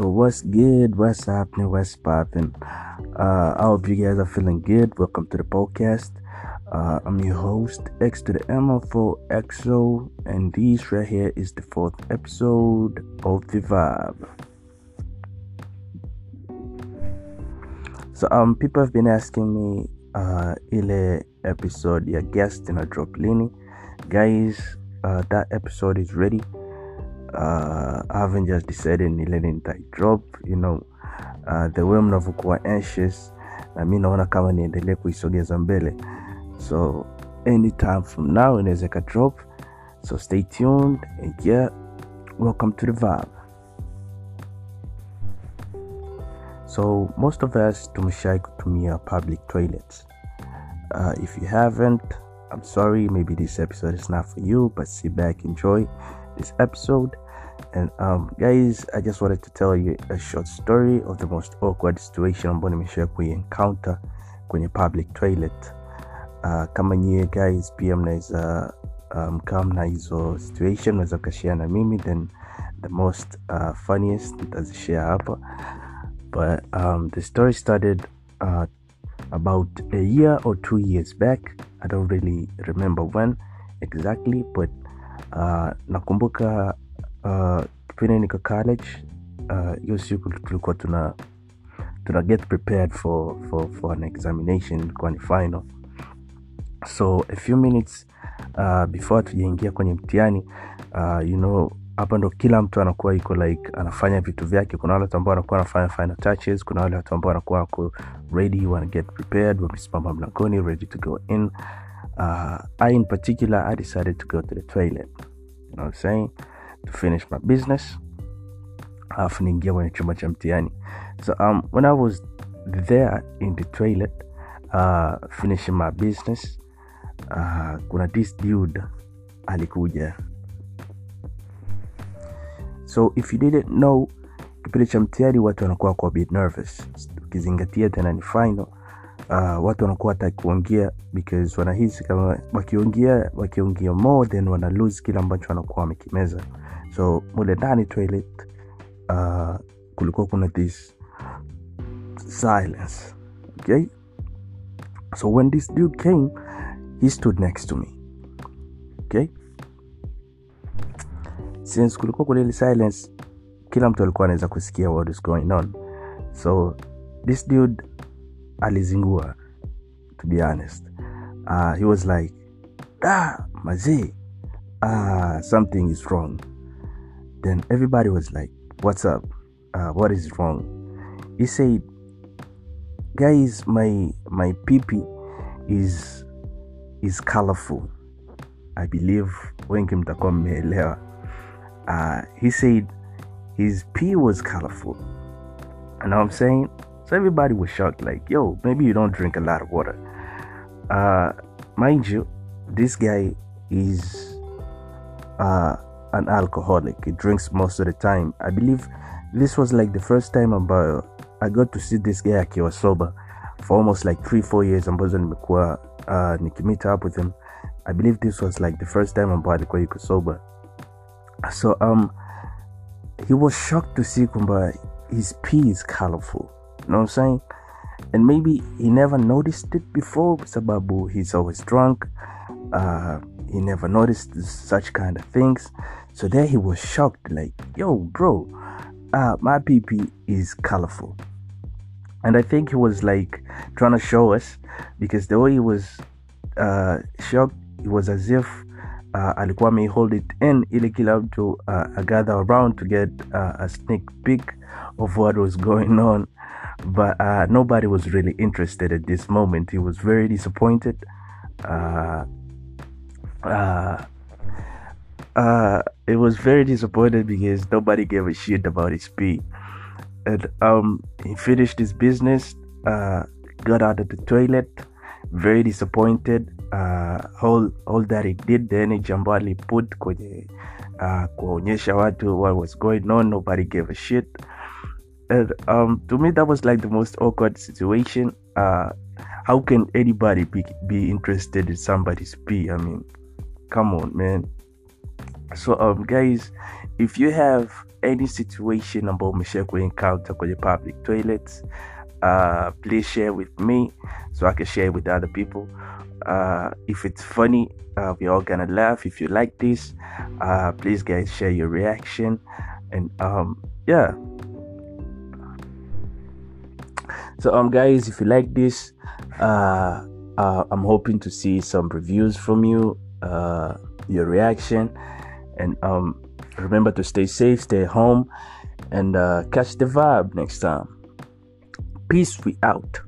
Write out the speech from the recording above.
So what's good? What's happening? What's popping? Uh, I hope you guys are feeling good. Welcome to the podcast. Uh, I'm your host, X to the MFO XO, and this right here is the fourth episode of the Vibe. So um, people have been asking me uh, ile episode your guest in a drop lini. Guys, uh, that episode is ready. Uh, just decided ni lini nitai drop you know. Uh, the way mnavyokuwa anxious na mi naona kama niendelee kuisogeza mbele. So anytime from now inaweza ika drop. So stay tuned and yeah welcome to the vibe. So most of us tumeshai kutumia public toilets. Uh, if you haven't i'm sorry maybe this episode is not for you but sit back enjoy this episode. And um, guys, I just wanted to tell you a short story of the most awkward situation ambayo nimeshia kuiencounter kwenye public toilet. Uh, kama nyie guys pia mnaweza mkaa um, mna hizo situation unaweza ukashare na mimi then the most uh, funniest nitazishare hapa but um, the story started uh, about a year or two years back i don't really remember when exactly but uh, nakumbuka uh, kipindi niko college hiyo uh, siku tulikuwa tuna tuna get prepared for, for, for an examination final. So a few minutes uh, before tujaingia kwenye mtihani uh, you know hapa ndo kila mtu anakuwa iko like anafanya vitu vyake. Kuna wale watu ambao wanakuwa wanafanya final touches kuna wale watu ambao wanakuwa wako ready wana get prepared wamesimama mlangoni ready to go in uh, I in particular I decided to go to the toilet. You know what I'm saying? To finish my business. Alafu niingia kwenye chumba cha mtihani. So um, when I was there in the toilet uh, finishing my business uh, kuna this dude alikuja. So if you didn't know, kipindi cha mtihani watu wanakuwa kwa bit nervous, ukizingatia tena ni final uh, watu wanakuwa hata kuongea because wanahisi kama wakiongea wakiongea more then wana lose kile ambacho wanakuwa wamekimeza. So mule ndani toilet uh, kulikuwa kuna this silence okay? So when this dude came he stood next to me okay? Since kulikuwa kuna ile silence kila mtu alikuwa anaweza kusikia what is going on. So this dude alizingua to be honest. Uh, he was like ah mazee ah something is wrong. Then everybody was like what's up? Uh, what is wrong? He said guys my my pipi is is colorful. I believe wengi mtakuwa mmeelewa. Uh, he said his pee was colorful. You know what i'm saying so everybody was shocked, like, yo, maybe you don't drink a lot of water. Uh, mind you, this guy is uh, an alcoholic. He drinks most of the time. I believe this was like the first time about I got to see this guy akiwa sober for almost like three, four years ambazo nimekuwa uh, nikimeet up with him. I believe this was like the first time ambao alikuwa yuko sober. So um, he was shocked to see kwamba his pee is colorful. You know what I'm saying? And maybe he never noticed it before, sababu he's always drunk. Uh, he never noticed such kind of things. So there he was shocked, like, yo, bro, uh, my PP is colorful. And I think he was like trying to show us because the way he was uh, shocked, it was as if uh, alikuwa may hold it in ili kila mtu uh, gather around to get uh, a sneak peek of what was going on but uh, nobody was really interested at this moment. He was very disappointed. Uh, uh, uh, it was very disappointed because nobody gave a shit about his pee. And um, he finished his business, uh, got out of the toilet, very disappointed. Uh, all, all that he did, the energy ambayo aliput kwenye uh, kuonyesha watu what was going on, nobody gave a shit. And um, to me, that was like the most awkward situation. Uh, how can anybody be, be interested in somebody's pee? I mean, come on, man. so um guys if you have any situation ambao umeshare kuencounter kwenye public toilets uh please share with me so i can share with other people. Uh if it's funny uh we're all gonna laugh. If you like this uh please guys share your reaction. And um yeah. So um guys if you like this uh, uh i'm hoping to see some reviews from you uh your reaction. And um remember to stay safe stay home and uh catch the vibe next time peace be out